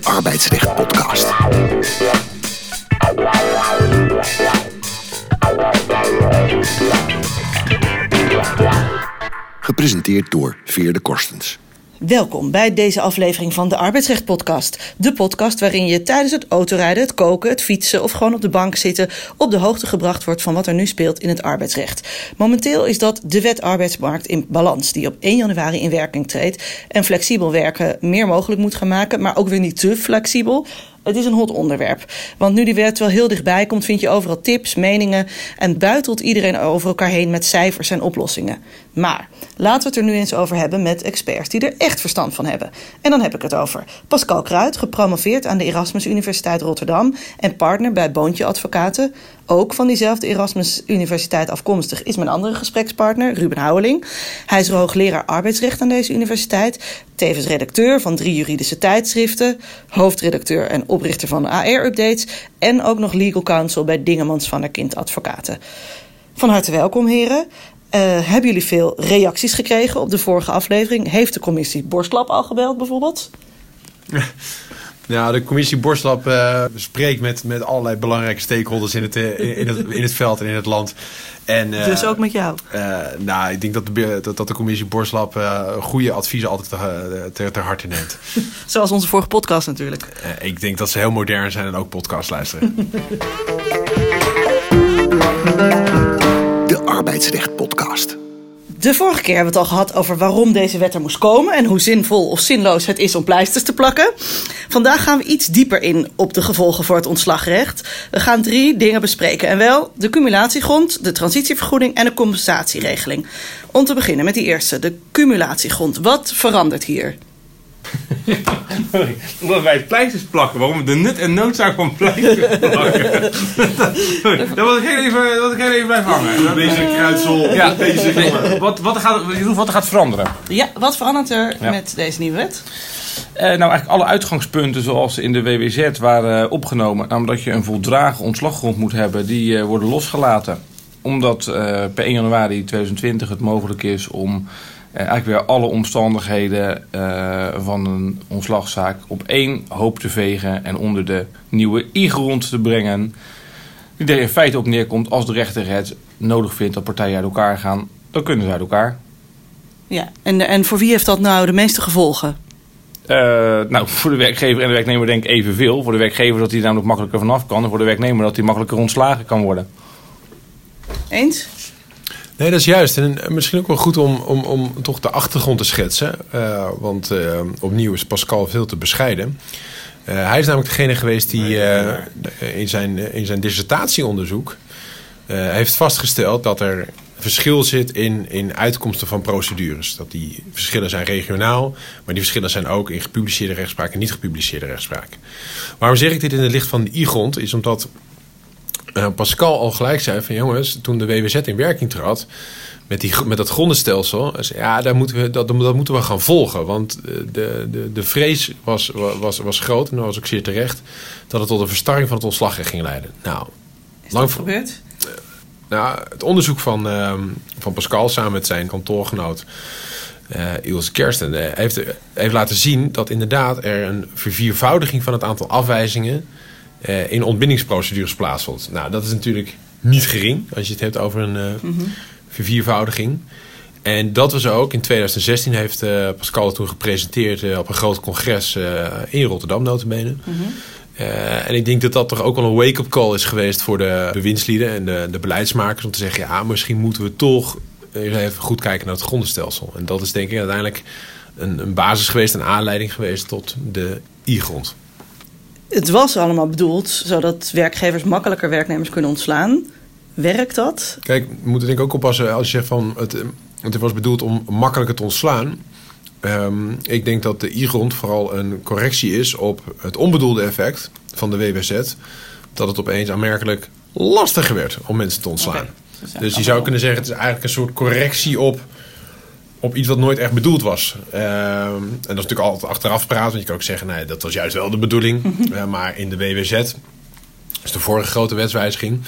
de Arbeidsrecht Podcast. Gepresenteerd door Veerde Korstens. Welkom bij deze aflevering van de Arbeidsrecht Podcast. De podcast waarin je tijdens het autorijden, het koken, het fietsen of gewoon op de bank zitten op de hoogte gebracht wordt van wat er nu speelt in het arbeidsrecht. Momenteel is dat de wet arbeidsmarkt in balans, die op 1 januari in werking treedt en flexibel werken meer mogelijk moet gaan maken, maar ook weer niet te flexibel. Het is een hot onderwerp. Want nu die wet wel heel dichtbij komt, vind je overal tips, meningen en buitelt iedereen over elkaar heen met cijfers en oplossingen. Maar laten we het er nu eens over hebben met experts die er echt verstand van hebben. En dan heb ik het over Pascal Kruid, gepromoveerd aan de Erasmus Universiteit Rotterdam en partner bij Boontje Advocaten. Ook van diezelfde Erasmus Universiteit afkomstig is mijn andere gesprekspartner, Ruben Houweling. Hij is hoogleraar arbeidsrecht aan deze universiteit, tevens redacteur van drie juridische tijdschriften, hoofdredacteur en oprichter van AR-updates en ook nog legal counsel bij Dingemans van der Kind Advocaten. Van harte welkom, heren. Uh, hebben jullie veel reacties gekregen op de vorige aflevering? Heeft de commissie Borstlap al gebeld bijvoorbeeld? Ja, de commissie Borstlap uh, spreekt met, met allerlei belangrijke stakeholders in het, uh, in, het, in het veld en in het land. En, uh, dus ook met jou? nou, ik denk dat de, dat, dat de commissie Borstlap goede adviezen altijd ter, ter, ter harte neemt. Zoals onze vorige podcast natuurlijk. ik denk dat ze heel modern zijn en ook podcast luisteren. Arbeidsrecht Podcast. De vorige keer hebben we het al gehad over waarom deze wet er moest komen en hoe zinvol of zinloos het is om pleisters te plakken. Vandaag gaan we iets dieper in op de gevolgen voor het ontslagrecht. We gaan drie dingen bespreken en wel de cumulatiegrond, de transitievergoeding en de compensatieregeling. Om te beginnen met die eerste, de cumulatiegrond. Wat verandert hier? Omdat wij pleisters plakken. Waarom de nut en noodzaak van pleisters plakken. Daar wil ik heel even, dat ik heel even bij hangen. Deze kruidsel. Ja, deze wat, wat, gaat, wat er gaat veranderen? Ja, wat verandert er met deze nieuwe wet? Uh, nou, eigenlijk alle uitgangspunten zoals in de WWZ waren opgenomen. Namelijk dat je een voldragen ontslaggrond moet hebben. Die uh, worden losgelaten. Omdat uh, per 1 januari 2020 het mogelijk is om eigenlijk weer alle omstandigheden uh, van een ontslagzaak op één hoop te vegen en onder de nieuwe I-grond te brengen. Die er in feite op neerkomt als de rechter het nodig vindt dat partijen uit elkaar gaan, dan kunnen ze uit elkaar. Ja, en, en voor wie heeft dat nou de meeste gevolgen? Uh, nou, voor de werkgever en de werknemer denk ik evenveel. Voor de werkgever dat hij namelijk makkelijker vanaf kan. En voor de werknemer dat hij makkelijker ontslagen kan worden. Eens? Nee, dat is juist. En misschien ook wel goed om, om, om toch de achtergrond te schetsen. Uh, want uh, opnieuw is Pascal veel te bescheiden. Uh, hij is namelijk degene geweest die in, zijn, in zijn dissertatieonderzoek heeft vastgesteld dat er verschil zit in, in uitkomsten van procedures. Dat die verschillen zijn regionaal, maar die verschillen zijn ook in gepubliceerde rechtspraak en niet gepubliceerde rechtspraak. Waarom zeg ik dit in het licht van de I-grond? Is omdat uh, Pascal al gelijk zei van jongens, toen de WWZ in werking trad, met, die, met dat grondenstelsel, zei, ja, daar moeten we, dat, dat moeten we gaan volgen. Want de, de, de vrees was, was, was groot, en dat was ook zeer terecht, dat het tot een verstarring van het ontslagrecht ging leiden. Nou, Is lang gebeurd? Uh, nou, het onderzoek van, uh, van Pascal samen met zijn kantoorgenoot uh, Ilse Kersten heeft, heeft laten zien dat inderdaad er een verviervoudiging van het aantal afwijzingen uh, in ontbindingsprocedures plaatsvond. Nou, dat is natuurlijk niet gering als je het hebt over een uh, mm -hmm. verviervoudiging. En dat was ook in 2016 heeft uh, Pascal toen gepresenteerd op een groot congres in Rotterdam, notabene. Mm -hmm. en ik denk dat dat toch ook wel een wake-up call is geweest voor de bewindslieden en de, de beleidsmakers. Om te zeggen, ja, misschien moeten we toch even goed kijken naar het grondenstelsel. En dat is denk ik uiteindelijk een, een basis geweest, een aanleiding geweest tot de I-grond het was allemaal bedoeld zodat werkgevers makkelijker werknemers kunnen ontslaan. Werkt dat? Kijk, we moeten denk ik ook oppassen als je zegt van het, het was bedoeld om makkelijker te ontslaan. Um, ik denk dat de I-grond vooral een correctie is op het onbedoelde effect van de WWZ. Dat het opeens aanmerkelijk lastiger werd om mensen te ontslaan. Okay. Dus, dus je zou kunnen zeggen, het is eigenlijk een soort correctie op op iets wat nooit echt bedoeld was. Uh, en dat is natuurlijk altijd achteraf praten. Want je kan ook zeggen, nee, dat was juist wel de bedoeling. uh, maar in de WWZ, dus de vorige grote wetswijziging...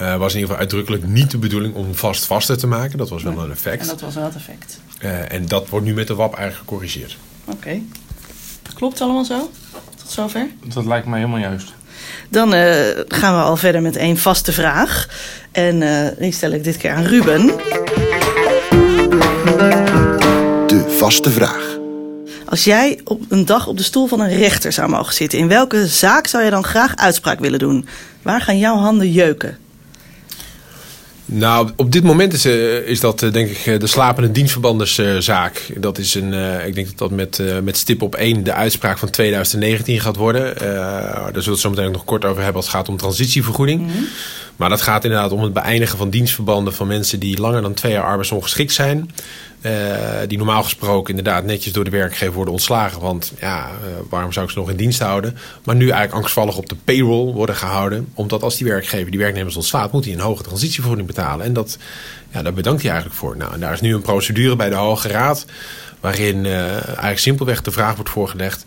Uh, was in ieder geval uitdrukkelijk niet de bedoeling om vast vaster te maken. Dat was wel een effect. En dat was wel het effect. en dat wordt nu met de WAP eigenlijk gecorrigeerd. Oké. Okay. Klopt allemaal zo? Tot zover? Dat lijkt mij helemaal juist. Dan uh, gaan we al verder met één vaste vraag. En uh, die stel ik dit keer aan Ruben. De vaste vraag. Als jij op een dag op de stoel van een rechter zou mogen zitten, in welke zaak zou je dan graag uitspraak willen doen? Waar gaan jouw handen jeuken? Nou, op dit moment is, uh, is dat uh, denk ik uh, de slapende dienstverbanderszaak. dat is een, ik denk dat dat met, met stip op één de uitspraak van 2019 gaat worden. daar zullen we het zo meteen ook nog kort over hebben als het gaat om transitievergoeding. Mm -hmm. Maar dat gaat inderdaad om het beëindigen van dienstverbanden van mensen die langer dan twee jaar arbeidsongeschikt zijn. Uh, die normaal gesproken inderdaad netjes door de werkgever worden ontslagen. Want ja, uh, waarom zou ik ze nog in dienst houden? Maar nu eigenlijk angstvallig op de payroll worden gehouden. Omdat als die werkgever die werknemers ontslaat, moet hij een hoge transitievergoeding betalen. En dat, ja, daar bedankt hij eigenlijk voor. Nou, en daar is nu een procedure bij de Hoge Raad. Waarin uh, eigenlijk simpelweg de vraag wordt voorgelegd.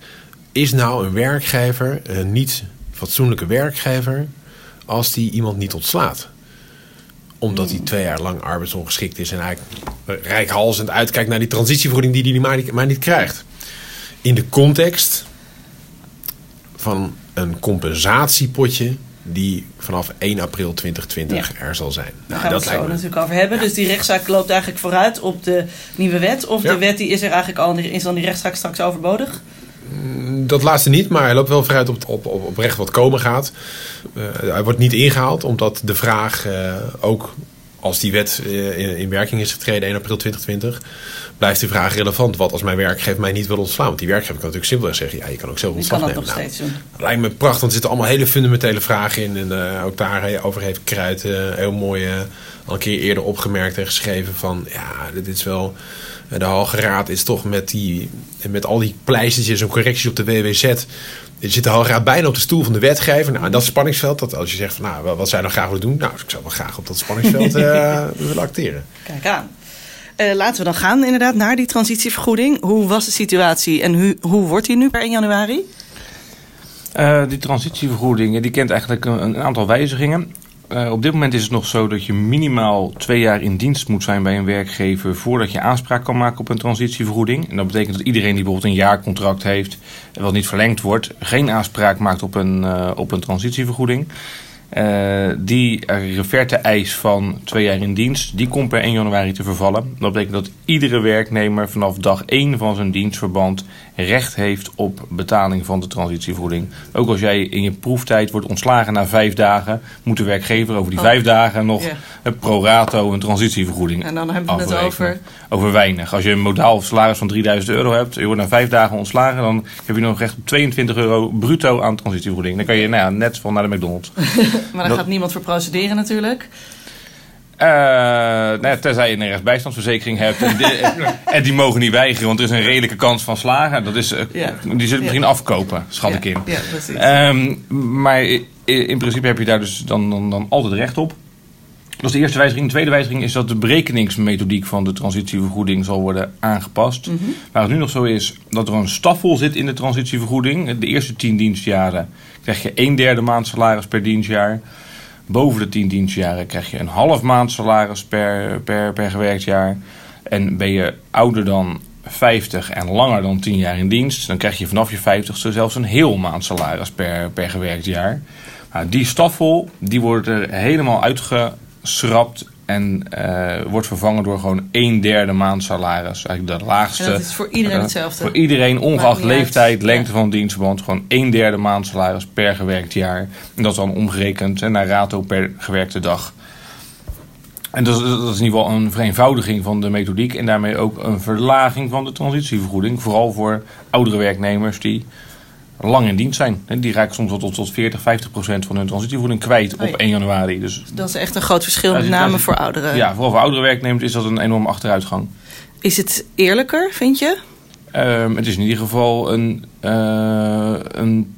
Is nou een werkgever een niet fatsoenlijke werkgever als die iemand niet ontslaat? Omdat hij twee jaar lang arbeidsongeschikt is en eigenlijk rijkhalsend uitkijkt naar die transitievergoeding die hij maar niet, maar niet krijgt. In de context van een compensatiepotje die vanaf 1 april 2020 ja. er zal zijn. Daar nou, gaan we het zo natuurlijk over hebben. Ja. Dus die rechtszaak loopt eigenlijk vooruit op de nieuwe wet. Of ja. de wet die is er eigenlijk al, is dan die rechtszaak straks overbodig? Dat laatste niet, maar hij loopt wel vooruit op, op, op, op recht wat komen gaat. Uh, hij wordt niet ingehaald, omdat de vraag uh, ook als die wet uh, in, in, werking is getreden 1 april 2020, blijft die vraag relevant. Wat als mijn werkgever mij niet wil ontslaan? Want die werkgever kan natuurlijk simpelweg zeggen, ja, je kan ook zelf ontslag nemen. Dat nog steeds doen. Nou, lijkt me prachtig, want er zitten allemaal hele fundamentele vragen in. En ook daarover heeft Kruid heel mooi al een keer eerder opgemerkt en geschreven van, ja, dit is wel de Hoge Raad is toch met, die, met al die pleistertjes en correcties op de WWZ. Je zit de Hoge Raad bijna op de stoel van de wetgever. Nou, dat spanningsveld, dat als je zegt van nou, wat zij nou graag willen doen. Nou, ik zou wel graag op dat spanningsveld uh, willen acteren. Kijk aan. Uh, laten we dan gaan inderdaad naar die transitievergoeding. Hoe was de situatie en hoe, hoe wordt die nu per 1 januari? Uh, die transitievergoeding die kent eigenlijk een, een aantal wijzigingen. Uh, op dit moment is het nog zo dat je minimaal twee jaar in dienst moet zijn bij een werkgever voordat je aanspraak kan maken op een transitievergoeding. En dat betekent dat iedereen die bijvoorbeeld een jaarcontract heeft en wat niet verlengd wordt, geen aanspraak maakt op een, uh, op een transitievergoeding. Uh, die reverte-eis van twee jaar in dienst, die komt per 1 januari te vervallen. Dat betekent dat iedere werknemer vanaf dag 1 van zijn dienstverband recht heeft op betaling van de transitievergoeding. Ook als jij in je proeftijd wordt ontslagen na vijf dagen, moet de werkgever over die oh. vijf dagen nog yeah. pro rato een transitievergoeding En dan hebben we het over... Over weinig. Als je een modaal salaris van 3000 euro hebt, je wordt na vijf dagen ontslagen, dan heb je nog recht op 22 euro bruto aan transitievergoeding. Dan kan je nou ja, net van naar de McDonald's. maar daar dat... gaat niemand voor procederen natuurlijk. Uh, nou ja, tenzij je een rechtsbijstandsverzekering hebt. En die, en die, mogen niet weigeren, want er is een redelijke kans van slagen. Dat is, uh, ja. Die zullen misschien ja. afkopen, schat ik in. Ja, precies. Um, maar in principe heb je daar dus dan, dan, dan altijd recht op. Dat is de eerste wijziging. De tweede wijziging is dat de berekeningsmethodiek van de transitievergoeding zal worden aangepast. Mm -hmm. Waar het nu nog zo is dat er een staffel zit in de transitievergoeding. De eerste tien dienstjaren krijg je een derde maand salaris per dienstjaar. Boven de 10 dienstjaren krijg je een half maand salaris per, per, per gewerkt jaar. En ben je ouder dan 50 en langer dan 10 jaar in dienst, dan krijg je vanaf je 50ste zelfs een heel maand salaris per, per gewerkt jaar. Nou, die staffel die wordt er helemaal uitgeschrapt en uh, wordt vervangen door gewoon een derde maand salaris. Eigenlijk de laagste. En dat is voor iedereen uh, hetzelfde. Voor iedereen, ongeacht leeftijd, lengte ja. van dienstverband. Gewoon een derde maand salaris per gewerkt jaar. En dat is dan omgerekend naar rato per gewerkte dag. En dat is, dat is in ieder geval een vereenvoudiging van de methodiek. En daarmee ook een verlaging van de transitievergoeding. Vooral voor oudere werknemers die lang in dienst zijn. Die raken soms tot, tot 40, 50 procent van hun transitievergoeding kwijt op 1 januari. Dus dat is echt een groot verschil, met name voor ouderen. Ja, vooral voor oudere werknemers is dat een enorme achteruitgang. Is het eerlijker, vind je? Um, het is in ieder geval een, uh, een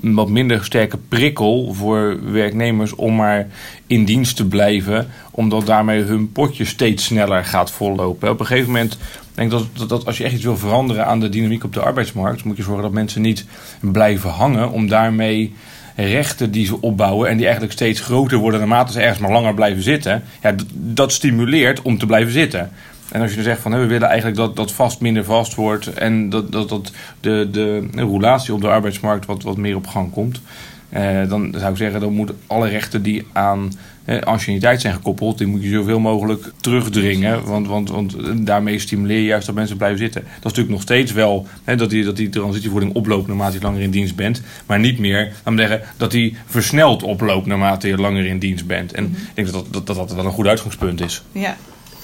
wat minder sterke prikkel voor werknemers om maar in dienst te blijven, omdat daarmee hun potje steeds sneller gaat vollopen. Op een gegeven moment denk ik dat, dat, als je echt iets wil veranderen aan de dynamiek op de arbeidsmarkt, moet je zorgen dat mensen niet blijven hangen om daarmee rechten die ze opbouwen en die eigenlijk steeds groter worden naarmate ze ergens maar langer blijven zitten, ja, dat stimuleert om te blijven zitten. En als je dan zegt van we willen eigenlijk dat, dat vast minder vast wordt en dat, dat, dat de, de, roulatie op de arbeidsmarkt wat, wat meer op gang komt, eh, dan zou ik zeggen, dan moeten alle rechten die aan eh, anciëniteit zijn gekoppeld, die moet je zoveel mogelijk terugdringen. Want, want, want daarmee stimuleer je juist dat mensen blijven zitten. Dat is natuurlijk nog steeds wel hè, dat, die, dat die transitievoeding oploopt naarmate je langer in dienst bent. Maar niet meer, we zeggen, dat die versneld oploopt naarmate je langer in dienst bent. En ik denk dat dat, dat, dat wel een goed uitgangspunt is. Ja.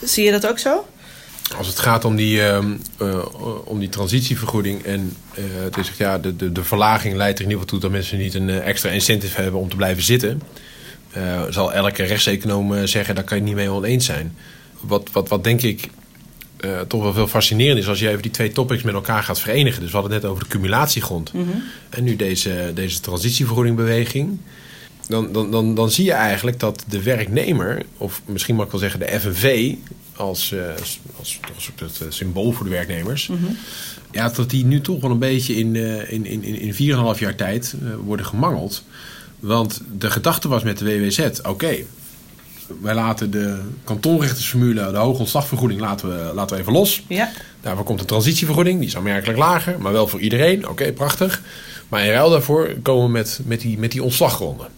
Zie je dat ook zo? Als het gaat om die, ehm, eh, om die transitievergoeding en eh, het is, ja, de, de, de verlaging leidt er in ieder geval toe dat mensen niet een eh, extra incentive hebben om te blijven zitten. Zal elke rechtseconoom zeggen, daar kan je niet mee oneens zijn. Wat, wat, wat denk ik toch wel veel fascinerend is als je even die twee topics met elkaar gaat verenigen. Dus we hadden het net over de cumulatiegrond en nu deze, deze transitievergoedingbeweging. Dan, dan, dan, dan zie je eigenlijk dat de werknemer, of misschien mag ik wel zeggen de FNV, als, eh, als, als toch een soort het, eh, symbool voor de werknemers, ja, dat die nu toch wel een beetje in, eh, in, in, in 4,5 jaar tijd worden gemangeld. Want de gedachte was met de WWZ, oké, wij laten de kantonrechtersformule, de hoge ontslagvergoeding, laten we, laten we even los. Ja. Daarvoor komt een transitievergoeding, die is aanmerkelijk lager, maar wel voor iedereen. Oké, prachtig. Maar in ruil daarvoor komen we met, met, die, met die ontslaggronden.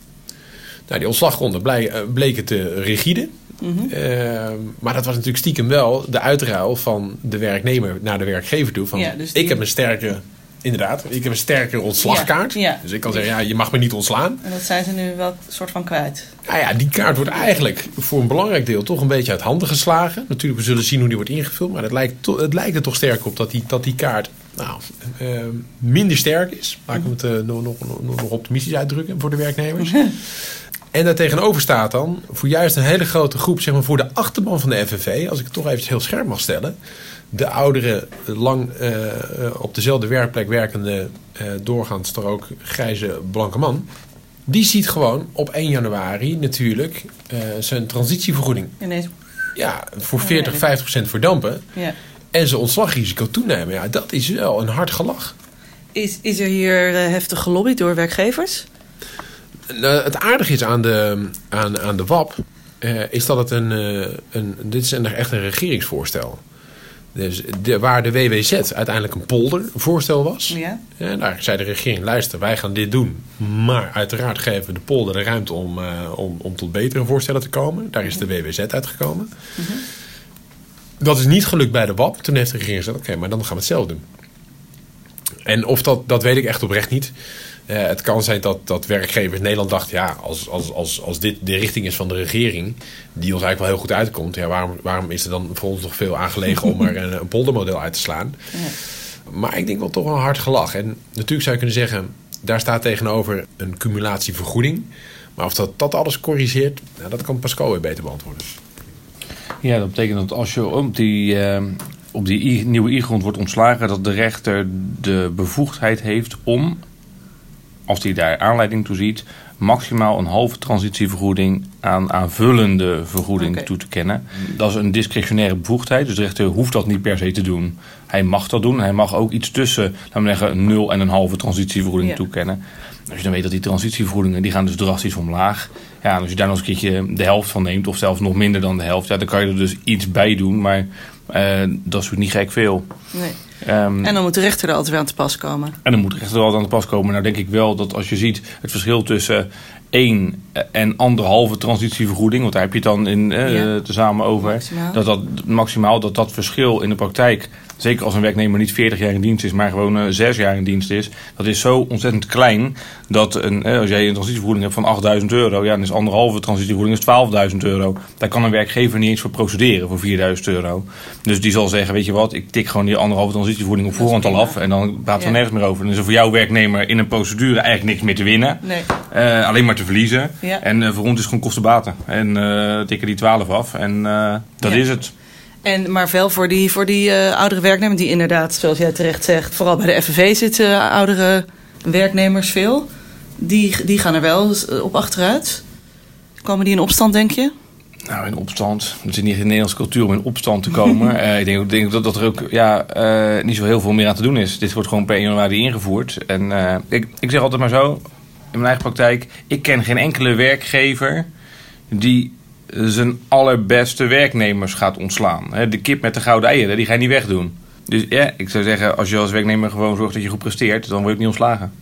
Nou, die ontslaggronden eh, bleken te rigide. Eh, maar dat was natuurlijk stiekem wel de uitruil van de werknemer naar de werkgever toe. Van, Ja, dus die- Ik heb een sterke, inderdaad, ik heb een sterke ontslagkaart. Ja, ja. Dus ik kan zeggen, ja, je mag me niet ontslaan. En dat zijn ze nu wel een soort van kwijt. Nou ja, die kaart wordt eigenlijk voor een belangrijk deel toch een beetje uit handen geslagen. Natuurlijk, we zullen zien hoe die wordt ingevuld. Maar het lijkt, het lijkt er toch sterk op dat die, dat die kaart nou, eh, minder sterk is. Laat ik het eh, nog, nog, nog, nog optimistisch uitdrukken voor de werknemers. En daar tegenover staat dan voor juist een hele grote groep, zeg maar voor de achterban van de FNV, als ik het toch even heel scherp mag stellen. De oudere, lang eh, op dezelfde werkplek werkende, eh, doorgaans toch ook grijze blanke man. Die ziet gewoon op 1 januari natuurlijk eh, zijn transitievergoeding Ineens, ja, voor Ja, 40, ja. 50 procent verdampen. ja. En zijn ontslagrisico toenemen. Ja, dat is wel een hard gelach. Is, is er hier heftig gelobbyd door werkgevers? Het aardige is aan de, aan, aan de WAP, eh, is dat het een, eh, een. Dit is echt een regeringsvoorstel. Dus de, waar de WWZ uiteindelijk een poldervoorstel was. Ja. Ja, daar zei de regering: luister, wij gaan dit doen. Maar uiteraard geven we de polder de ruimte om, eh, om, om tot betere voorstellen te komen. Daar is de WWZ uitgekomen. Dat is niet gelukt bij de WAP. Toen heeft de regering gezegd: oké, maar dan gaan we het zelf doen. En of dat, dat weet ik echt oprecht niet. Eh, het kan zijn dat, dat werkgevers in Nederland dachten: ja, als, als, als, als dit de richting is van de regering, die ons eigenlijk wel heel goed uitkomt, ja, waarom, waarom is er dan voor ons nog veel aangelegen om er een, een poldermodel uit te slaan? Maar ik denk wel toch wel een hard gelach. En natuurlijk zou je kunnen zeggen, daar staat tegenover een cumulatievergoeding. Maar of dat, dat alles corrigeert, nou, dat kan Pascal weer beter beantwoorden. Ja, dat betekent dat als je op die, eh, op die I- nieuwe I-grond wordt ontslagen, dat de rechter de bevoegdheid heeft om, als hij daar aanleiding toe ziet, maximaal een halve transitievergoeding aan aanvullende vergoeding toe te kennen. Dat is een discretionaire bevoegdheid, dus de rechter hoeft dat niet per se te doen. Hij mag dat doen. Hij mag ook iets tussen, laten we zeggen, nul en een halve transitievergoeding Ja. toekennen. Als je dan weet dat die transitievergoedingen, die gaan dus drastisch omlaag. Ja, en als je daar nog eens een keertje de helft van neemt, of zelfs nog minder dan de helft, ja, dan kan je er dus iets bij doen. Maar eh, dat is natuurlijk niet gek veel. Nee. Ehm, En dan moet de rechter er altijd weer aan te pas komen. en dan moet de rechter er altijd aan de pas komen. Nou denk ik wel dat als je ziet het verschil tussen één en anderhalve transitievergoeding, want daar heb je het dan in eh, Ja. tezamen over, Maximaal. dat dat maximaal dat dat verschil in de praktijk, zeker als een werknemer niet 40 jaar in dienst is, maar gewoon eh 6 jaar in dienst is, dat is zo ontzettend klein dat een, eh, als jij een transitievergoeding hebt van 8000 euro, ja, dan is anderhalve transitievergoeding is 12.000 euro. Daar kan een werkgever niet eens voor procederen voor 4000 euro. Dus die zal zeggen, weet je wat, ik tik gewoon die anderhalve transitievergoeding op voorhand al af en dan praten we Ja. nergens meer over. Dan is er voor jouw werknemer in een procedure eigenlijk niks meer te winnen. Nee. Eh, alleen maar te verliezen. Ja. En eh, voor ons is het gewoon kostenbaten. En eh tikken die 12 af. En eh, dat Ja. is het. En, maar wel voor die, voor die eh, oudere werknemers die inderdaad, zoals jij terecht zegt, vooral bij de FNV zitten eh, oudere werknemers veel. Die, die gaan er wel eh, op achteruit. Komen die in opstand, denk je? Nou, in opstand. Het is niet in de Nederlandse cultuur om in opstand te komen. Ik denk, denk dat, dat er ook ja, niet zo heel veel meer aan te doen is. Dit wordt gewoon per 1 januari ingevoerd. En ik, ik zeg altijd maar zo, in mijn eigen praktijk... ik ken geen enkele werkgever die zijn allerbeste werknemers gaat ontslaan. Hè, De kip met de gouden eieren, die ga je niet wegdoen. Dus ja, ik zou zeggen, als je als werknemer gewoon zorgt dat je goed presteert, dan word je ook niet ontslagen.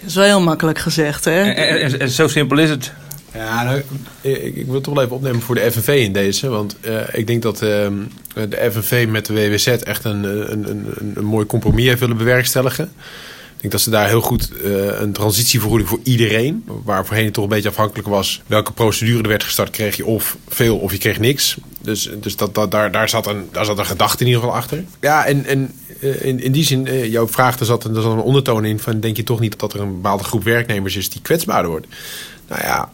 Dat is wel heel makkelijk gezegd, hè? En, en- en- en zo simpel is het. Ja, nou, ik, ik wil het toch wel even opnemen voor de FNV in deze. Want eh, ik denk dat ehm, de FNV met de WWZ echt een, een, een, een, een mooi compromis heeft willen bewerkstelligen. Ik denk dat ze daar heel goed eh, een transitievergoeding voor iedereen, waar voorheen het toch een beetje afhankelijk was welke procedure er werd gestart, kreeg je of veel of je kreeg niks. Dus, dus dat, dat, daar, daar, zat een, daar zat een gedachte in ieder geval achter. Ja, en, en eh, in, in die zin, eh, jouw vraag, er zat, er zat een ondertoon in van denk je toch niet dat er een bepaalde groep werknemers is die kwetsbaarder wordt? Nou ja,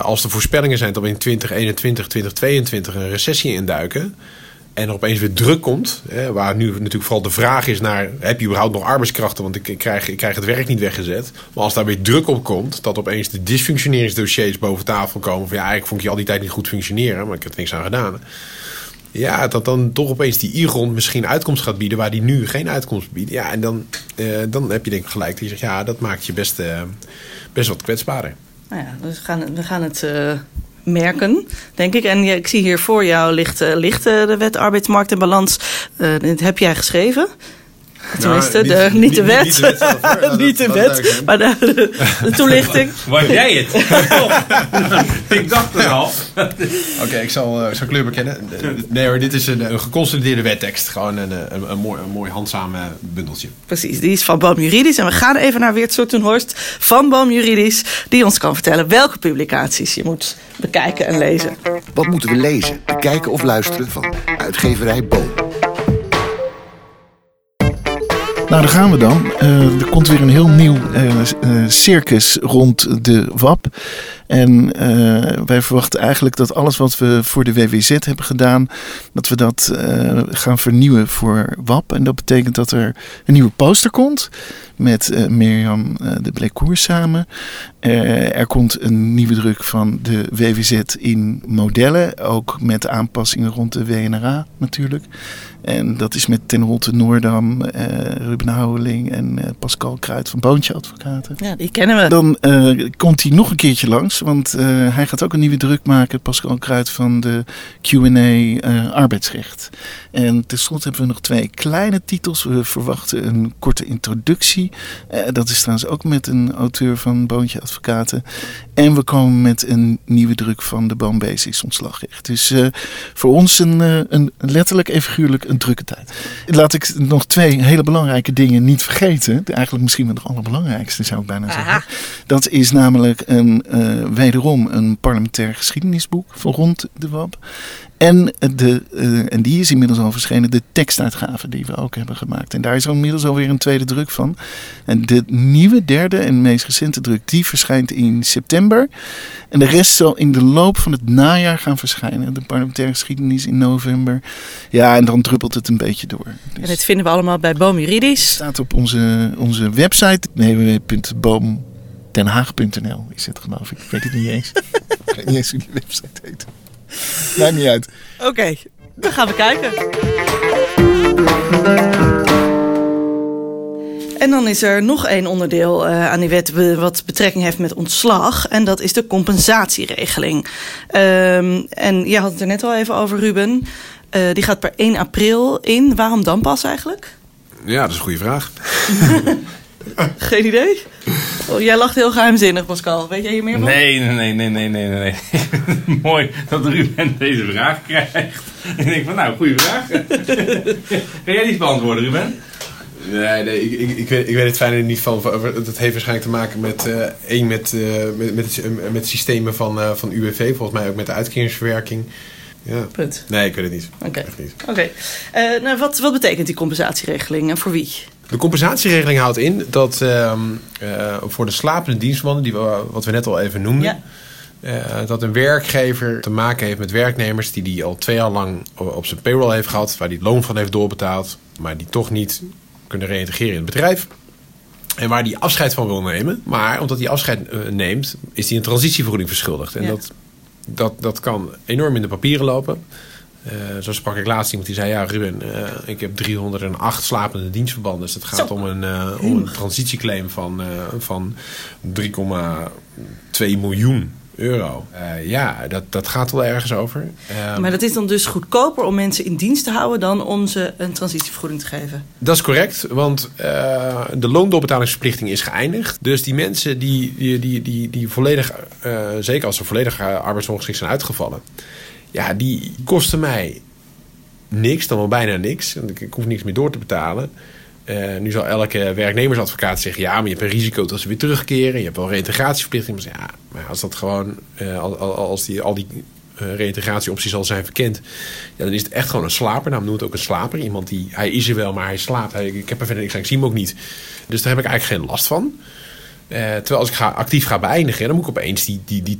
als er voorspellingen zijn dat we in 2021, 2022 een recessie induiken. En er opeens weer druk komt. Hè, waar nu natuurlijk vooral de vraag is naar... heb je überhaupt nog arbeidskrachten? Want ik, ik, krijg, ik krijg het werk niet weggezet. Maar als daar weer druk op komt... dat opeens de dysfunctioneringsdossiers boven tafel komen... van ja, eigenlijk vond ik je al die tijd niet goed functioneren... maar ik heb er niks aan gedaan. Ja, dat dan toch opeens die I-grond misschien uitkomst gaat bieden... waar die nu geen uitkomst biedt. Ja, en dan, eh, dan heb je denk ik gelijk. Je zegt, ja, dat maakt je best, eh, best wat kwetsbaarder. Nou ja, we gaan, we gaan het eh, merken, denk ik. En ik zie hier voor jou ligt, eh, ligt eh, de wet arbeidsmarkt en balans. Eh, dit heb jij geschreven. Tenminste, niet- de, niet, niet- de wet. niet de wet zelf, niet de wet, maar de, de toelichting. Was jij het? ik dacht er al. Oké, ik zal, zal kleur bekennen. Nee hoor, dit is een, een geconsolideerde wettekst. Gewoon een, eh, een, een, mooi, een mooi handzaam eh, bundeltje. Precies, die is van Boom Juridisch. En we gaan even naar Weert Soetenhorst van Boom Juridisch. Die ons kan vertellen welke publicaties je moet bekijken en lezen. Wat moeten we lezen, bekijken of luisteren van uitgeverij Boom? Nou, daar gaan we dan. Eh, er komt weer een heel nieuw eh, eh, circus rond de WAP. En eh, wij verwachten eigenlijk dat alles wat we voor de WWZ hebben gedaan, dat we dat eh, gaan vernieuwen voor WAP. En dat betekent dat er een nieuwe poster komt met eh, Mirjam de Blekoer samen. Er komt een nieuwe druk van de WWZ in modellen, ook met aanpassingen rond de WNRA natuurlijk. En dat is met Ten Holte Noordam, Ruben Houweling en Pascal Kruid van Boontje Advocaten. Ja, die kennen we. Dan komt hij nog een keertje langs, want eh, hij gaat ook een nieuwe druk maken, Pascal Kruid van de Q&A eh, arbeidsrecht. En tenslotte hebben we nog twee kleine titels. We verwachten een korte introductie. Eh, dat is trouwens ook met een auteur van Boontje Advocaten. En we komen met een nieuwe druk van de Boom Basics ontslagrecht. Dus eh, voor ons een, eh, een letterlijk en figuurlijk een drukke tijd. Laat ik nog twee hele belangrijke dingen niet vergeten. Eigenlijk misschien wel de allerbelangrijkste zou ik bijna Aha. zeggen. Dat is namelijk een, eh, wederom een parlementair geschiedenisboek van rond de WAP. En, de, eh, en die is inmiddels al verschenen, de tekstuitgave die we ook hebben gemaakt. En daar is inmiddels alweer een tweede druk van. En de nieuwe derde en meest recente druk, die verschijnt in september. En de rest zal in de loop van het najaar gaan verschijnen. De parlementaire geschiedenis in november. Ja, en dan druppelt het een beetje door. Dus En dit vinden we allemaal bij Boom Juridisch. staat op onze, onze website www.boomdenhaag.nl is het geloof ik. Ik weet het niet eens. ik weet niet eens hoe die website heet. Maakt niet uit. Oké, dan gaan we kijken. En dan is er nog één onderdeel eh, aan die wet wat betrekking heeft met ontslag. En dat is de compensatieregeling. Ehm, en jij had het er net al even over, Ruben. Eh, die gaat per 1 april in. Waarom dan pas eigenlijk? Ja, dat is een goede vraag. Geen idee. Oh, jij lacht heel geheimzinnig, Pascal. Weet jij hier meer van? Nee, nee, nee, nee, nee, nee, nee. Mooi dat Ruben deze vraag krijgt. En ik denk van, nou, goede vraag. Kan jij die beantwoorden, Ruben? Nee, nee ik, ik, ik, weet, ik weet het fijne niet van. Dat heeft waarschijnlijk te maken met eh, één met, eh, met, met, het, met systemen van, eh, van UWV. Volgens mij ook met de uitkeringsverwerking. Ja. Punt. Nee, ik weet het niet. Oké. Oké. Eh, nou, wat, wat betekent die compensatieregeling en voor wie? De compensatieregeling houdt in dat ehm, eh, voor de slapende dienstmannen, die we, wat we net al even noemden, Ja. eh, dat een werkgever te maken heeft met werknemers die die al twee jaar lang op zijn payroll heeft gehad, waar die het loon van heeft doorbetaald, maar die toch niet kunnen reïntegreren in het bedrijf. En waar die afscheid van wil nemen. Maar omdat hij afscheid eh, neemt, is hij een transitievergoeding verschuldigd. En Ja. dat, dat, dat kan enorm in de papieren lopen. Eh, zo sprak ik laatst iemand die zei: Ja, Ruben, eh, ik heb 308 slapende dienstverbanden. Dus het gaat Zo. om een, eh, om een transitieclaim van, van 3,2 miljoen euro. Ja, dat, dat gaat wel ergens over. Ehm, Maar dat is dan dus goedkoper om mensen in dienst te houden dan om ze een transitievergoeding te geven. Dat is correct, want de loondoorbetalingsverplichting is geëindigd. Dus die mensen die, die, die, die, die volledig, zeker als ze volledig arbeidsongeschikt zijn uitgevallen, ja, die kosten mij niks, dan wel bijna niks. Ik, ik hoef niks meer door te betalen. Uh, nu zal elke werknemersadvocaat zeggen: ja, maar je hebt een risico dat ze weer terugkeren. Je hebt wel reïntegratieverplichting. Maar ja, maar als dat gewoon, uh, als die, al die uh, reïntegratieopties al zijn verkend, ja, dan is het echt gewoon een slaper. Nou, noemt het ook een slaper. Iemand die, hij is er wel, maar hij slaapt. Ik heb er verder niks aan, ik zie hem ook niet. Dus daar heb ik eigenlijk geen last van. Uh, terwijl als ik actief ga beëindigen, dan moet ik opeens die, die, die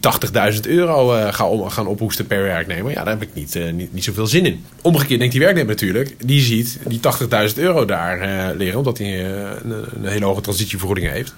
80.000 euro uh, gaan, gaan ophoesten per werknemer. Ja, daar heb ik niet, uh, niet, niet zoveel zin in. Omgekeerd denkt die werknemer natuurlijk, die ziet die 80.000 euro daar liggen, omdat hij een, een, hele hoge transitievergoeding heeft.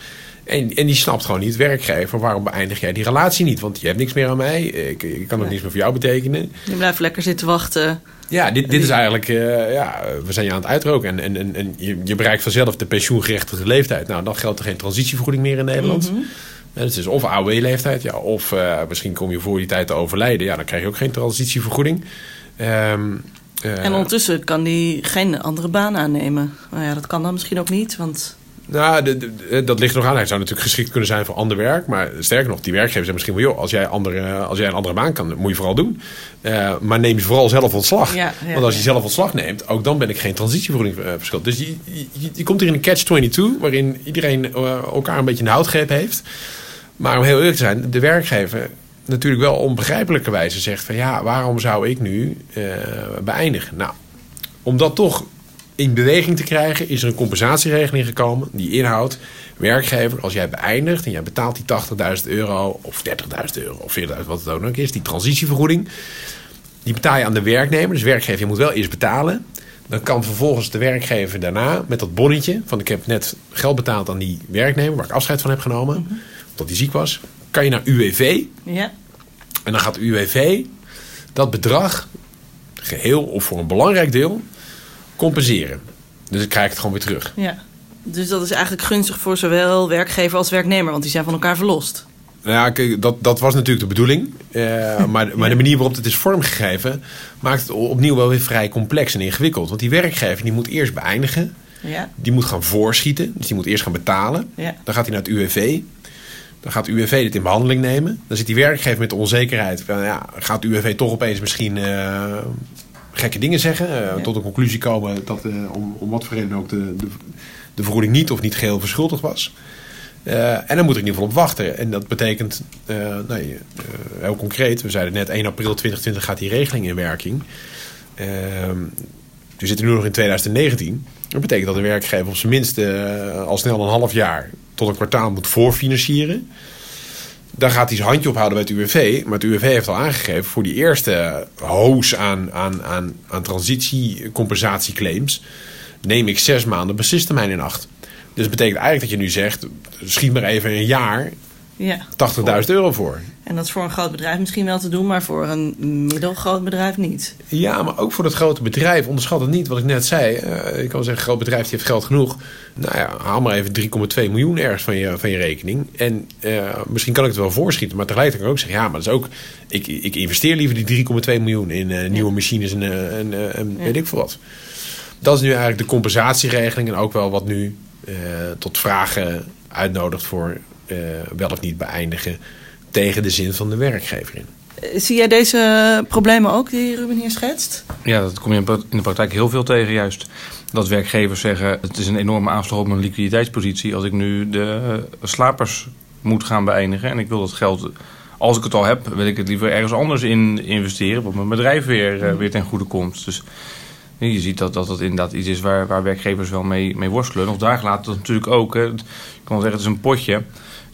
En, en die snapt gewoon niet, werkgever, waarom beëindig jij die relatie niet? Want je hebt niks meer aan mij, ik, ik kan ook niks meer voor jou betekenen. Je blijft lekker zitten wachten. Ja, dit, dit is eigenlijk, uh, ja, we zijn je aan het uitroken. En, en, en, en je, je, bereikt vanzelf de pensioengerechtigde leeftijd. Nou, dan geldt er geen transitievergoeding meer in Nederland. Mm -hmm. Het is of AOW-leeftijd, ja, of uh, misschien kom je voor die tijd te overlijden. Ja, dan krijg je ook geen transitievergoeding. Um, uh, en ondertussen kan die geen andere baan aannemen. Nou ja, dat kan dan misschien ook niet, want... Nou, de, de, dat ligt nog aan. Hij zou natuurlijk geschikt kunnen zijn voor ander werk. Maar sterker nog, die werkgevers hebben misschien wel... joh, als jij, andere, als jij een andere baan kan, moet je vooral doen. Uh, maar neem je vooral zelf ontslag. Ja, ja, Want als je zelf ontslag neemt, ook dan ben ik geen transitievergoeding uh, verschuld. Dus je, je, je, komt hier in een catch-22... waarin iedereen uh, elkaar een beetje een houtgreep heeft. Maar om heel eerlijk te zijn, de werkgever natuurlijk wel onbegrijpelijke wijze zegt... van ja, waarom zou ik nu beëindigen? Nou, omdat toch in beweging te krijgen, is er een compensatieregeling gekomen die inhoudt: werkgever, als jij beëindigt en jij betaalt die 80.000 euro of 30.000 euro of 40.000, wat het ook nog is, die transitievergoeding, die betaal je aan de werknemer. Dus werkgever, je moet wel eerst betalen. Dan kan vervolgens de werkgever daarna met dat bonnetje van ik heb net geld betaald aan die werknemer waar ik afscheid van heb genomen, mm -hmm. omdat hij ziek was, kan je naar UWV. Ja. En dan gaat UWV dat bedrag geheel of voor een belangrijk deel compenseren. Dus ik krijg het gewoon weer terug. Ja. Dus dat is eigenlijk gunstig voor zowel werkgever als werknemer, want die zijn van elkaar verlost. Nou ja, kijk, dat, dat was natuurlijk de bedoeling. Uh, maar, maar de manier waarop het is vormgegeven maakt het opnieuw wel weer vrij complex en ingewikkeld. Want die werkgever die moet eerst beëindigen. Ja. Die moet gaan voorschieten. Dus die moet eerst gaan betalen. Ja. Dan gaat hij naar het UWV. Dan gaat UWV dit in behandeling nemen. Dan zit die werkgever met de onzekerheid. Van, ja, gaat UWV toch opeens misschien uh, gekke dingen zeggen. Uh, ja. Tot een conclusie komen dat uh, om, om wat voor reden ook de, de, de vergoeding niet of niet geheel verschuldigd was. Uh, en dan moet ik in ieder geval op wachten. En dat betekent, nee, heel concreet, we zeiden net 1 april 2020 gaat die regeling in werking. Ehm, we zitten nu nog in 2019. Dat betekent dat de werkgever op zijn minst al snel een half jaar tot een kwartaal moet voorfinancieren. Dan gaat hij zijn handje ophouden bij het UWV. Maar het UWV heeft al aangegeven voor die eerste hoos aan, aan, aan, aan transitiecompensatieclaims. neem ik zes maanden beslisttermijn in acht. Dus dat betekent eigenlijk dat je nu zegt: schiet maar even een jaar ja, 80.000 euro voor. En dat is voor een groot bedrijf misschien wel te doen, maar voor een middelgroot bedrijf niet. Ja, maar ook voor dat grote bedrijf. Onderschat het niet wat ik net zei. Uh, ik kan zeggen, groot bedrijf die heeft geld genoeg. Nou ja, haal maar even 3,2 miljoen ergens van je, van je rekening. En uh, misschien kan ik het wel voorschieten, maar tegelijkertijd kan ik ook zeggen... ja, maar dat is ook... Ik, ik investeer liever die 3,2 miljoen in uh, nieuwe ja. machines en, en, en ja. weet ik veel wat. Dat is nu eigenlijk de compensatieregeling en ook wel wat nu tot vragen uitnodigt voor wel of niet beëindigen tegen de zin van de werkgever in. Zie jij deze problemen ook die Ruben hier schetst? Ja, dat kom je in de praktijk heel veel tegen juist. Dat werkgevers zeggen, het is een enorme aanslag op mijn liquiditeitspositie... als ik nu de slapers moet gaan beëindigen. En ik wil dat geld, als ik het al heb, wil ik het liever ergens anders in investeren... wat mijn bedrijf weer, weer ten goede komt. Dus je ziet dat dat, dat inderdaad iets is waar, waar werkgevers wel mee, mee worstelen. Of daar laat het natuurlijk ook. Hè. Ik kan wel zeggen, het is een potje...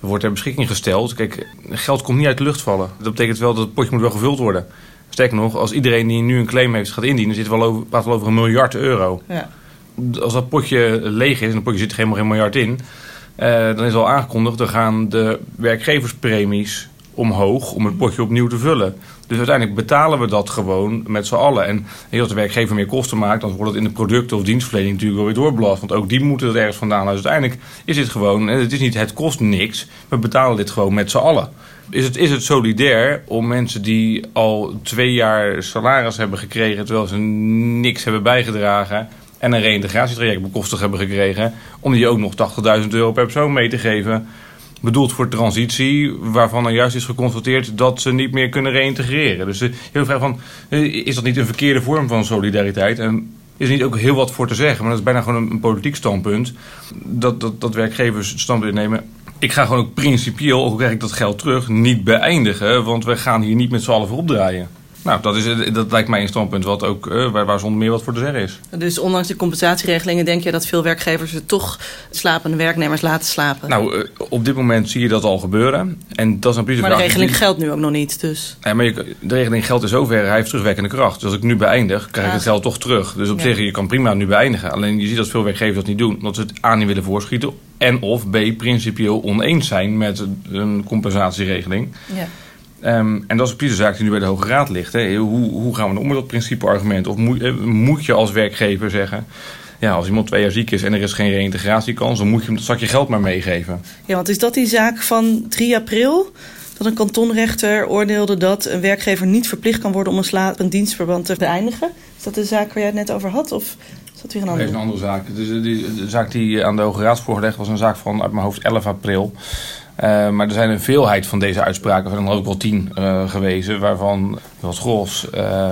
Er wordt ter beschikking gesteld. Kijk, geld komt niet uit de lucht vallen. Dat betekent wel dat het potje moet wel gevuld worden. Sterker nog, als iedereen die nu een claim heeft gaat indienen, zit wel over, praat wel over een miljard euro. Ja. Als dat potje leeg is en het potje zit er helemaal geen miljard in, uh, dan is al aangekondigd, dan gaan de werkgeverspremies omhoog om het potje opnieuw te vullen. Dus uiteindelijk betalen we dat gewoon met z'n allen. En als de werkgever meer kosten maakt, dan wordt het in de producten of dienstverlening natuurlijk wel weer doorbelast. Want ook die moeten er ergens vandaan. Dus uiteindelijk is dit gewoon, het is niet het kost niks. We betalen dit gewoon met z'n allen. Is het, is het solidair om mensen die al twee jaar salaris hebben gekregen terwijl ze niks hebben bijgedragen en een reïntegratietraject bekostigd hebben gekregen, om die ook nog 80.000 euro per persoon mee te geven? Bedoeld voor transitie, waarvan dan juist is geconstateerd dat ze niet meer kunnen reïntegreren. Dus heel vraag van, is dat niet een verkeerde vorm van solidariteit? En is er niet ook heel wat voor te zeggen, maar dat is bijna gewoon een, politiek standpunt. Dat, dat, dat werkgevers standpunt nemen. Ik ga gewoon ook principieel, ook krijg ik dat geld terug, niet beëindigen. Want we gaan hier niet met z'n allen voor opdraaien. Nou, dat, is, dat lijkt mij een standpunt wat ook, uh, waar, waar zonder meer wat voor te zeggen is. Dus ondanks de compensatieregelingen denk je dat veel werkgevers er toch slapende werknemers laten slapen? Nou, uh, op dit moment zie je dat al gebeuren. En dat is een maar vraag. de regeling geldt nu ook nog niet, dus... Ja, maar je, de regeling geldt in zoverre, hij heeft terugwerkende kracht. Dus als ik nu beëindig, krijg ik het geld toch terug. Dus op ja. zich, je kan prima nu beëindigen. Alleen je ziet dat veel werkgevers dat niet doen. Omdat ze het A niet willen voorschieten. En of B, principieel oneens zijn met een compensatieregeling. Ja. Um, en dat is precies de zaak die nu bij de Hoge Raad ligt. Hè. Hoe, hoe gaan we om met dat principeargument? Of moet, moet je als werkgever zeggen... Ja, als iemand twee jaar ziek is en er is geen reïntegratiekans... dan moet je hem dat zakje geld maar meegeven. Ja, want is dat die zaak van 3 april? Dat een kantonrechter oordeelde dat een werkgever niet verplicht kan worden... om een slapend dienstverband te beëindigen? Is dat de zaak waar jij het net over had? Of is dat weer een andere? Nee, is een andere zaak. Dus de, de zaak die aan de Hoge Raad is voorgelegd... was een zaak van uit mijn hoofd 11 april... Uh, maar er zijn een veelheid van deze uitspraken, er zijn er ook wel tien uh, gewezen, waarvan wat gros uh,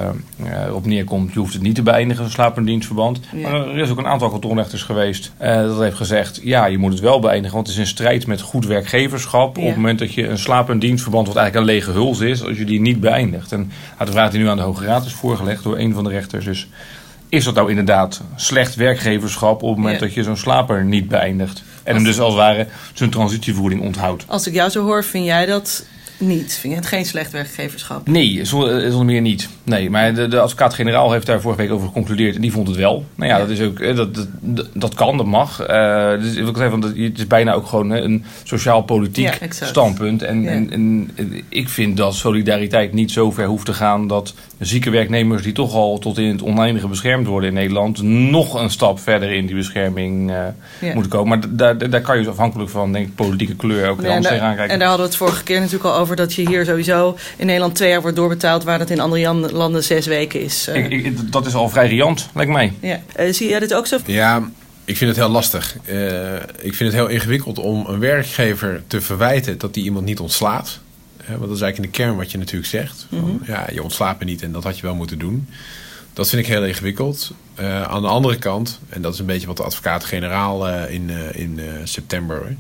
op neerkomt. Je hoeft het niet te beëindigen, een slapend dienstverband. Ja. Maar er is ook een aantal kantonrechters geweest dat heeft gezegd: ja, je moet het wel beëindigen, want het is in strijd met goed werkgeverschap. Ja. Op het moment dat je een slapend dienstverband, wat eigenlijk een lege huls is, als je die niet beëindigt. En de vraag die nu aan de Hoge Raad is voorgelegd door een van de rechters is. Is dat nou inderdaad slecht werkgeverschap op het moment ja. dat je zo'n slaper niet beëindigt? En hem dus als het ware zijn transitievoering onthoudt. Als ik jou zo hoor, vind jij dat niet? Vind je het geen slecht werkgeverschap? Nee, zonder meer niet. Nee, maar de, de advocaat-generaal heeft daar vorige week over geconcludeerd en die vond het wel. Nou ja, ja. dat is ook dat, dat, dat kan, dat mag. Uh, dus wil ik zeggen, want het is bijna ook gewoon een sociaal-politiek ja, standpunt. En, ja. en, en, ik vind dat solidariteit niet zo ver hoeft te gaan dat zieke werknemers die toch al tot in het oneindige beschermd worden in Nederland, nog een stap verder in die bescherming uh, moeten komen. Maar daar, daar kan je dus afhankelijk van, denk ik, politieke kleur ook anders tegenaan kijken. En daar hadden we het vorige keer natuurlijk al over dat je hier sowieso in Nederland twee jaar wordt doorbetaald, waar dat in andere landen zes weken is. Uh. Ik, ik, dat is al vrij riant, lijkt mij. Ja. Uh, zie jij dit ook zo? Ja, ik vind het heel lastig. Uh, ik vind het heel ingewikkeld om een werkgever te verwijten dat die iemand niet ontslaat. want dat is eigenlijk in de kern wat je natuurlijk zegt. Van, mm -hmm. Ja, je ontslaapt me niet en dat had je wel moeten doen. Dat vind ik heel ingewikkeld. aan de andere kant, en dat is een beetje wat de advocaat-generaal in, in september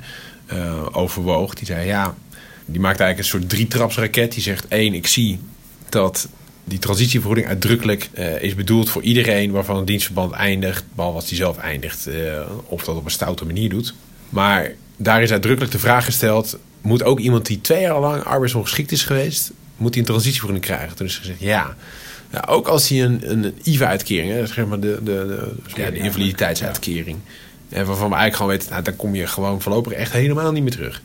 overwoog. Die zei, ja, die maakt eigenlijk een soort drietrapsraket. Die zegt, één, ik zie dat die transitievergoeding uitdrukkelijk uh, is bedoeld voor iedereen waarvan een dienstverband eindigt, behalve als die zelf eindigt, uh, of dat op een stoute manier doet. Maar daar is uitdrukkelijk de vraag gesteld: moet ook iemand die twee jaar lang arbeidsongeschikt is geweest, moet hij een transitievergoeding krijgen? Toen is gezegd ja. ook als hij een, een IVA-uitkering, zeg maar de, de, de, ja, de invaliditeitsuitkering, en waarvan we eigenlijk gewoon weten, nou, dan kom je gewoon voorlopig echt helemaal niet meer terug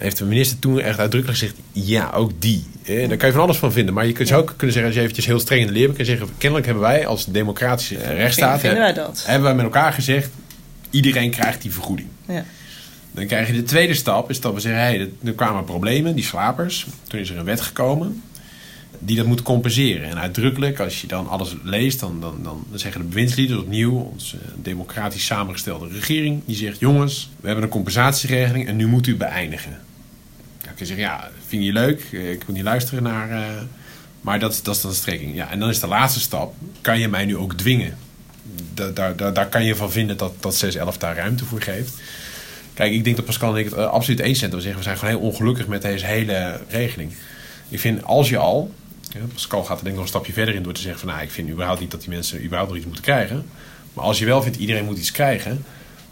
heeft de minister toen echt uitdrukkelijk gezegd: ja, ook die. Eh, daar kan je van alles van vinden. Maar je kunt ja. ook kunnen zeggen, als je eventjes heel streng in de leer bent, zeggen: kennelijk hebben wij als democratische rechtsstaat. Vinden wij dat? Hebben wij met elkaar gezegd: iedereen krijgt die vergoeding. Ja. Dan krijg je de tweede stap, is dat we zeggen: hey, er kwamen problemen, die slapers. Toen is er een wet gekomen die dat moet compenseren. En uitdrukkelijk, als je dan alles leest, dan, dan, dan zeggen de bewindslieden opnieuw, onze democratisch samengestelde regering, die zegt: jongens, we hebben een compensatieregeling en nu moet u beëindigen. Kun je zeggen: ja, vind je leuk, ik wil niet luisteren naar. Uh, maar dat, dat is dan de strekking. Ja, en dan is de laatste stap: kan je mij nu ook dwingen? Daar, daar, daar, kan je van vinden dat, dat 611 daar ruimte voor geeft. Kijk, ik denk dat Pascal en ik het uh, absoluut eens zijn. We zeggen, we zijn gewoon heel ongelukkig met deze hele regeling. Ik vind, als je al Pascal gaat er denk ik nog een stapje verder in door te zeggen van nou, ik vind überhaupt niet dat die mensen überhaupt nog iets moeten krijgen. Maar als je wel vindt iedereen moet iets krijgen,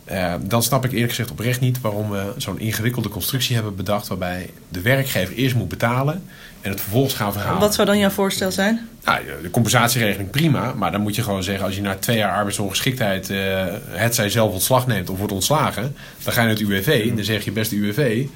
Eh, dan snap ik eerlijk gezegd oprecht niet waarom we zo'n ingewikkelde constructie hebben bedacht. waarbij de werkgever eerst moet betalen en het vervolgens gaan verhalen. Wat zou dan jouw voorstel zijn? Nou, de compensatieregeling prima, maar dan moet je gewoon zeggen: als je na twee jaar arbeidsongeschiktheid. eh, het zij zelf ontslag neemt of wordt ontslagen. dan ga je naar het UWV en dan zeg je: beste UWV.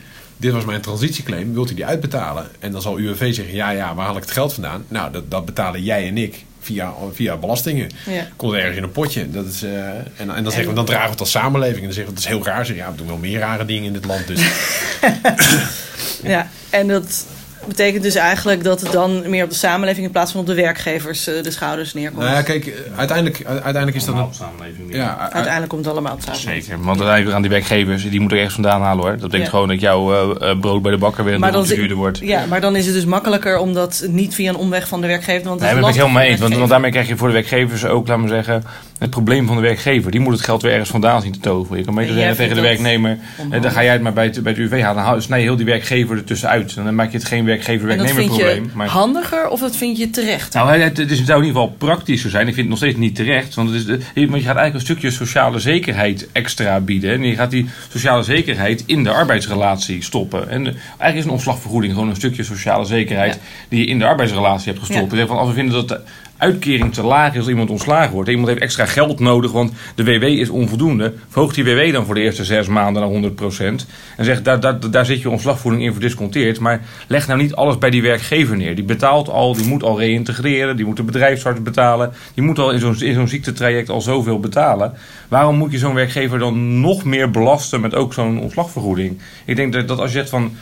Dit was mijn transitieclaim, wilt u die uitbetalen? En dan zal UWV zeggen: ja, ja, waar haal ik het geld vandaan? Nou, dat, dat betalen jij en ik via, via belastingen. Ja. Komt ergens in een potje. Dat is, eh, en, en dan zeggen we: dan dragen we het als samenleving. En dan zeggen we: dat is heel raar. Zeg, ja, we doen wel meer rare dingen in dit land. Dus Ja, en dat betekent dus eigenlijk dat het dan meer op de samenleving in plaats van op de werkgevers eh, de schouders neerkomt. nou ja, kijk, eh, uiteindelijk, uiteindelijk is dat een. samenleving. Ja, Uiteindelijk komt het allemaal op samen. Zeker, want dan aan die werkgevers, die moeten er echt vandaan halen hoor. Dat betekent Ja. gewoon dat jouw eh, brood bij de bakker weer een duurder wordt. ja, maar dan is het dus makkelijker om dat niet via een omweg van de werkgever. Want het Nee, is daar ben ik lastig helemaal mee Want, want daarmee krijg je voor de werkgevers ook, laat maar zeggen, het probleem van de werkgever. Die moet het geld weer ergens vandaan zien te toveren. Je kan beter zeggen tegen de werknemer, eh, dan ga jij het maar bij het, bij het UV halen. Dan snij je heel die werkgever ertussen uit. Dan maak je het geen werkgever-werknemer probleem. Maar... handiger of dat vind je terecht? Nou, het, het, zou in ieder geval praktischer zijn. Ik vind het nog steeds niet terecht. Want, het is je, want je gaat eigenlijk een stukje sociale zekerheid extra bieden. En je gaat die sociale zekerheid in de arbeidsrelatie stoppen. En de- eigenlijk is een ontslagvergoeding gewoon een stukje sociale zekerheid Ja. die je in de arbeidsrelatie hebt gestopt. Ja. Van, als we vinden dat de uitkering te laag is als iemand ontslagen wordt. Iemand heeft extra geld nodig, want de WW is onvoldoende. Verhoogt die WW dan voor de eerste zes maanden naar 100%. En zegt, daar, daar, daar zit je ontslagvoeding in verdisconteerd. Maar leg nou niet alles bij die werkgever neer. Die betaalt al, die moet al reïntegreren. Die moet de bedrijfsarts betalen. Die moet al in zo'n zo'n ziektetraject al zoveel betalen. Waarom moet je zo'n werkgever dan nog meer belasten met ook zo'n ontslagvergoeding? Ik denk dat, dat als je zegt van...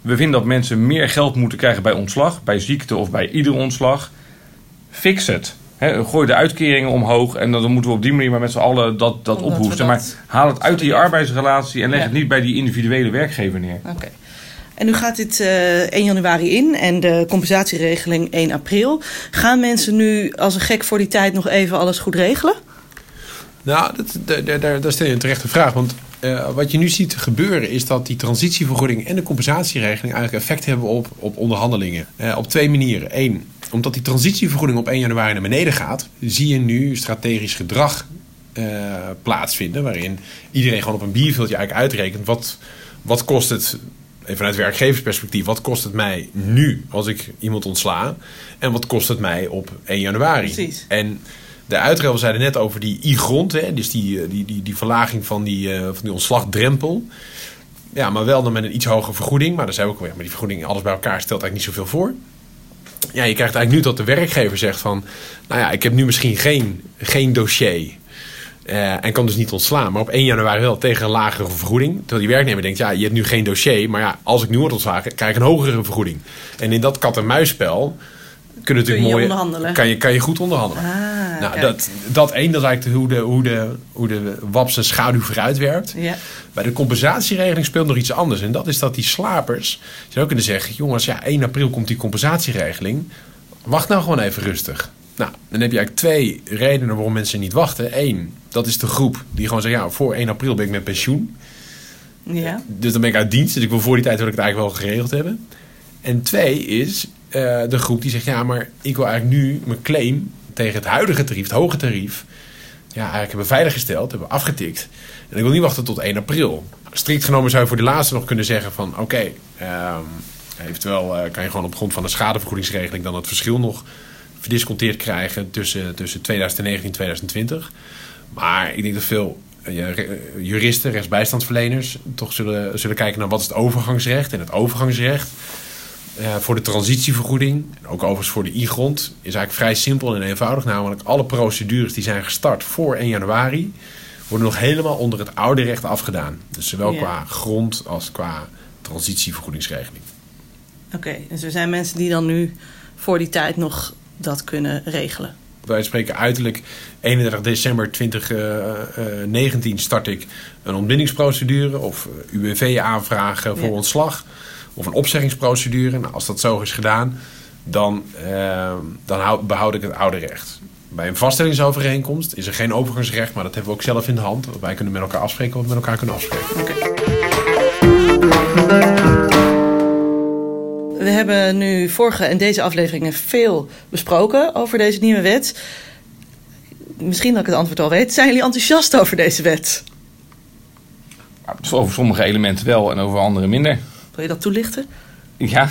We vinden dat mensen meer geld moeten krijgen bij ontslag, bij ziekte of bij ieder ontslag. Fix het. Hè, gooi de uitkeringen omhoog en dan moeten we op die manier maar met z'n allen dat, dat Omdat ophoesten. dat- Maar haal het uit die arbeidsrelatie en leg Ja. het niet bij die individuele werkgever neer. Oké. En nu gaat dit eh 1 januari in en de compensatieregeling 1 april. Gaan mensen nu als een gek voor die tijd nog even alles goed regelen? Nou, dat, daar, daar- daar, daar stel je een terechte vraag. Want eh, wat je nu ziet gebeuren is dat die transitievergoeding en de compensatieregeling eigenlijk effect hebben op, op onderhandelingen. Eh, op twee manieren. Eén, omdat die transitievergoeding op 1 januari naar beneden gaat, zie je nu strategisch gedrag eh, plaatsvinden. Waarin iedereen gewoon op een bierveeltje eigenlijk uitrekent wat, wat kost het. Even vanuit werkgeversperspectief, wat kost het mij nu als ik iemand ontsla? En wat kost het mij op 1 januari? Precies. En de uitruil, we zeiden net over die I-grond, hè, dus die, eh, die, die, die verlaging van die, eh, van die ontslagdrempel. Ja, maar wel dan met een iets hogere vergoeding. Maar dan zijn we ook weer, maar die vergoeding, alles bij elkaar stelt eigenlijk niet zoveel voor. Ja, je krijgt eigenlijk nu dat de werkgever zegt van, nou ja, ik heb nu misschien geen, geen dossier. eh, en kan dus niet ontslaan. Maar op 1 januari wel tegen een lagere vergoeding. Terwijl die werknemer denkt, ja, je hebt nu geen dossier. Maar ja, als ik nu word ontslagen, krijg ik een hogere vergoeding. En in dat kat-en-muisspel kunnen Kun natuurlijk onderhandelen. Kan je, kan je goed onderhandelen. Ah, Nou, kijk. dat, dat één, dat is eigenlijk hoe de, hoe de, hoe de WAP zijn schaduw vooruitwerpt. Ja. Bij de compensatieregeling speelt nog iets anders. En dat is dat die slapers, zou kunnen zeggen... jongens, ja, 1 april komt die compensatieregeling. Wacht nou gewoon even rustig. Nou, dan heb je eigenlijk twee redenen waarom mensen niet wachten. Eén, dat is de groep die gewoon zegt... ja, voor 1 april ben ik met pensioen. ja. Dus dan ben ik uit dienst. Dus ik wil voor die tijd wil ik het eigenlijk wel geregeld hebben. En twee is eh, de groep die zegt... ja, maar ik wil eigenlijk nu mijn claim tegen het huidige tarief, het hoge tarief... ja, eigenlijk hebben veiliggesteld, hebben afgetikt. En ik wil niet wachten tot 1 april. Strikt genomen zou je voor de laatste nog kunnen zeggen van... oké, ehm, eventueel eh, kan je gewoon op grond van de schadevergoedingsregeling... dan het verschil nog verdisconteerd krijgen tussen, tussen 2019 en 2020. Maar ik denk dat veel eh, eh, juristen, rechtsbijstandsverleners... toch zullen, zullen kijken naar wat is het overgangsrecht. En het overgangsrecht voor de transitievergoeding... ook overigens voor de I-grond... is eigenlijk vrij simpel en eenvoudig. Namelijk alle procedures die zijn gestart voor 1 januari... worden nog helemaal onder het oude recht afgedaan. Dus zowel Ja. qua grond als qua transitievergoedingsregeling. Oké, dus er zijn mensen die dan nu voor die tijd nog dat kunnen regelen. Wij spreken uiterlijk 31 december 2019 start ik een ontbindingsprocedure of eh, UWV aanvragen voor Ja. ontslag of een opzeggingsprocedure. Nou, als dat zo is gedaan, dan, eh, dan hou- behoud ik het oude recht. Bij een vaststellingsovereenkomst is er geen overgangsrecht, maar dat hebben we ook zelf in de hand. Wij kunnen met elkaar afspreken wat we met elkaar kunnen afspreken. Oké. We hebben nu vorige en deze afleveringen veel besproken over deze nieuwe wet. Misschien dat ik het antwoord al weet. Zijn jullie enthousiast over deze wet? Over sommige elementen wel en over andere minder. Wil je dat toelichten? Ja,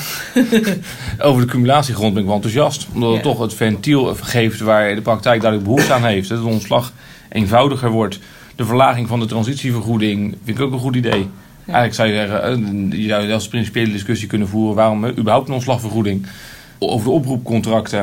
over de cumulatiegrond ben ik wel enthousiast. Omdat het Ja. toch het ventiel geeft waar de praktijk duidelijk behoefte aan heeft. Dat de ontslag eenvoudiger wordt. De verlaging van de transitievergoeding vind ik ook een goed idee. Eigenlijk zou je zeggen, eh, je zou zelfs een principiële discussie kunnen voeren... waarom eh, überhaupt een ontslagvergoeding. Over de oproepcontracten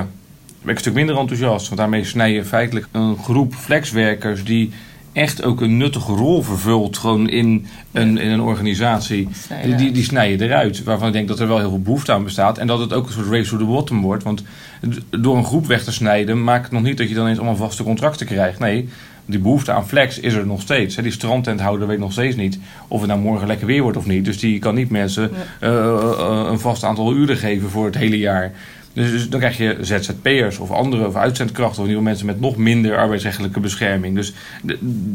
ben ik een stuk minder enthousiast. Want daarmee snij je feitelijk een groep flexwerkers... die echt ook een nuttige rol vervult gewoon in een, in een organisatie. Die, die, die snij je eruit. Waarvan ik denk dat er wel heel veel behoefte aan bestaat. En dat het ook een soort race to the bottom wordt. Want door een groep weg te snijden maakt het nog niet dat je dan eens allemaal vaste contracten krijgt. Nee, die behoefte aan flex is er nog steeds. Die strandtenthouder weet nog steeds niet of het nou morgen lekker weer wordt of niet. Dus die kan niet mensen eh, eh, een vast aantal uren geven voor het hele jaar. Dus, dus dan krijg je ZZP'ers of andere of uitzendkrachten of nieuwe mensen met nog minder arbeidsrechtelijke bescherming. Dus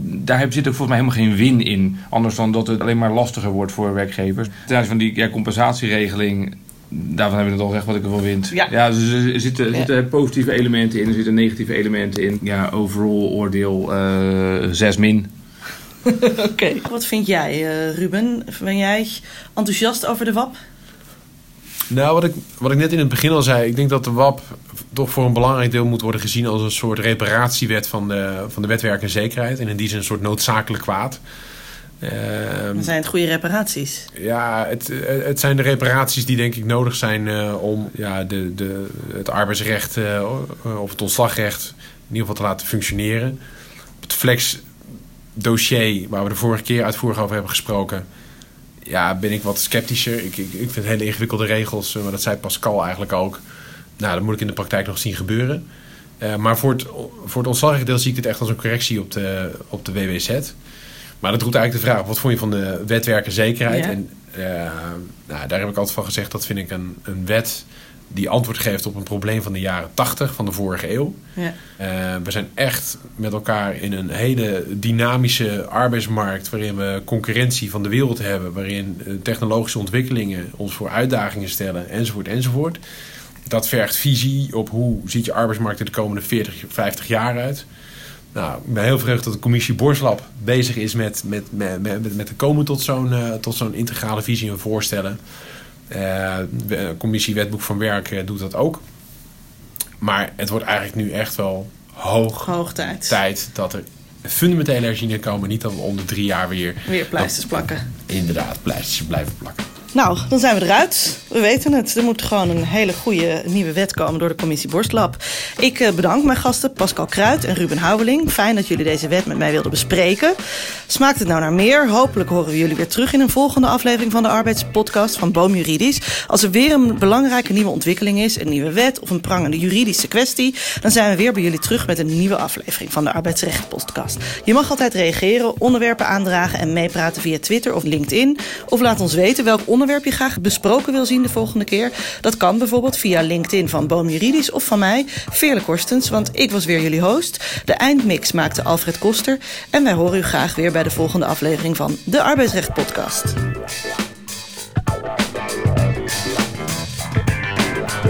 daar heb- zit ook volgens mij helemaal geen win in. Anders dan dat het alleen maar lastiger wordt voor werkgevers. Ten aanzien van die ja, compensatieregeling, daarvan hebben we het al gezegd wat ik ervan vind. Ja. dus er zitten, er Ja. zitten positieve elementen in, er zitten negatieve elementen in. Ja, overall oordeel eh 6 min. Oké. Wat vind jij, eh, Ruben? Ben jij enthousiast over de WAP? Nou, wat ik, wat ik net in het begin al zei, ik denk dat de WAP toch voor een belangrijk deel moet worden gezien als een soort reparatiewet van de, van de wet werk en zekerheid. En in die zin een soort noodzakelijk kwaad. Dan zijn het goede reparaties. ja, het, het zijn de reparaties die denk ik nodig zijn eh, om ja, de, de, het arbeidsrecht eh, of het ontslagrecht in ieder geval te laten functioneren. Op het flex dossier, waar we de vorige keer uitvoerig over hebben gesproken, ja, ben ik wat sceptischer. Ik, ik, ik vind hele ingewikkelde regels, eh, maar dat zei Pascal eigenlijk ook. Nou, dat moet ik in de praktijk nog zien gebeuren. Eh, maar voor het, voor het ontslagrechtdeel zie ik dit echt als een correctie op de, op de WWZ. Maar dat roept eigenlijk de vraag, wat vond je van de wet werk en zekerheid? Ja. En eh, nou, daar heb ik altijd van gezegd, dat vind ik een, een wet die antwoord geeft op een probleem van de jaren 80 van de vorige eeuw. Ja. Eh, we zijn echt met elkaar in een hele dynamische arbeidsmarkt waarin we concurrentie van de wereld hebben, waarin eh, technologische ontwikkelingen ons voor uitdagingen stellen, enzovoort, enzovoort. Dat vergt visie op hoe ziet je arbeidsmarkt er de komende 40, 50 jaar uit. Nou, ik ben heel verheugd dat de commissie Borslab bezig is met, met, met, met, met te komen tot zo'n eh, tot zo'n integrale visie en voorstellen. Eh, de commissie Wetboek van Werk eh, doet dat ook. Maar het wordt eigenlijk nu echt wel hoog Hoog tijd. tijd dat er fundamentele herzieningen komen. Niet dat we om de drie jaar weer Weer pleisters plakken. inderdaad pleisters blijven plakken. Nou, dan zijn we eruit. We weten het. Er moet gewoon een hele goede nieuwe wet komen door de commissie Borstlab. Ik eh, bedank mijn gasten Pascal Kruid en Ruben Houweling. Fijn dat jullie deze wet met mij wilden bespreken. Smaakt het nou naar meer? Hopelijk horen we jullie weer terug in een volgende aflevering van de Arbeidspodcast van Boom Juridisch. Als er weer een belangrijke nieuwe ontwikkeling is, een nieuwe wet of een prangende juridische kwestie, dan zijn we weer bij jullie terug met een nieuwe aflevering van de Arbeidsrecht Podcast. Je mag altijd reageren, onderwerpen aandragen en meepraten via Twitter of LinkedIn. Of laat ons weten welk onderwerp je graag besproken wil zien de volgende keer. Dat kan bijvoorbeeld via LinkedIn van Boom Juridisch of van mij, Veerle Korstens, want ik was weer jullie host. De eindmix maakte Alfred Koster en wij horen u graag weer bij de volgende aflevering van de Arbeidsrecht Podcast.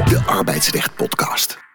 De Arbeidsrecht Podcast.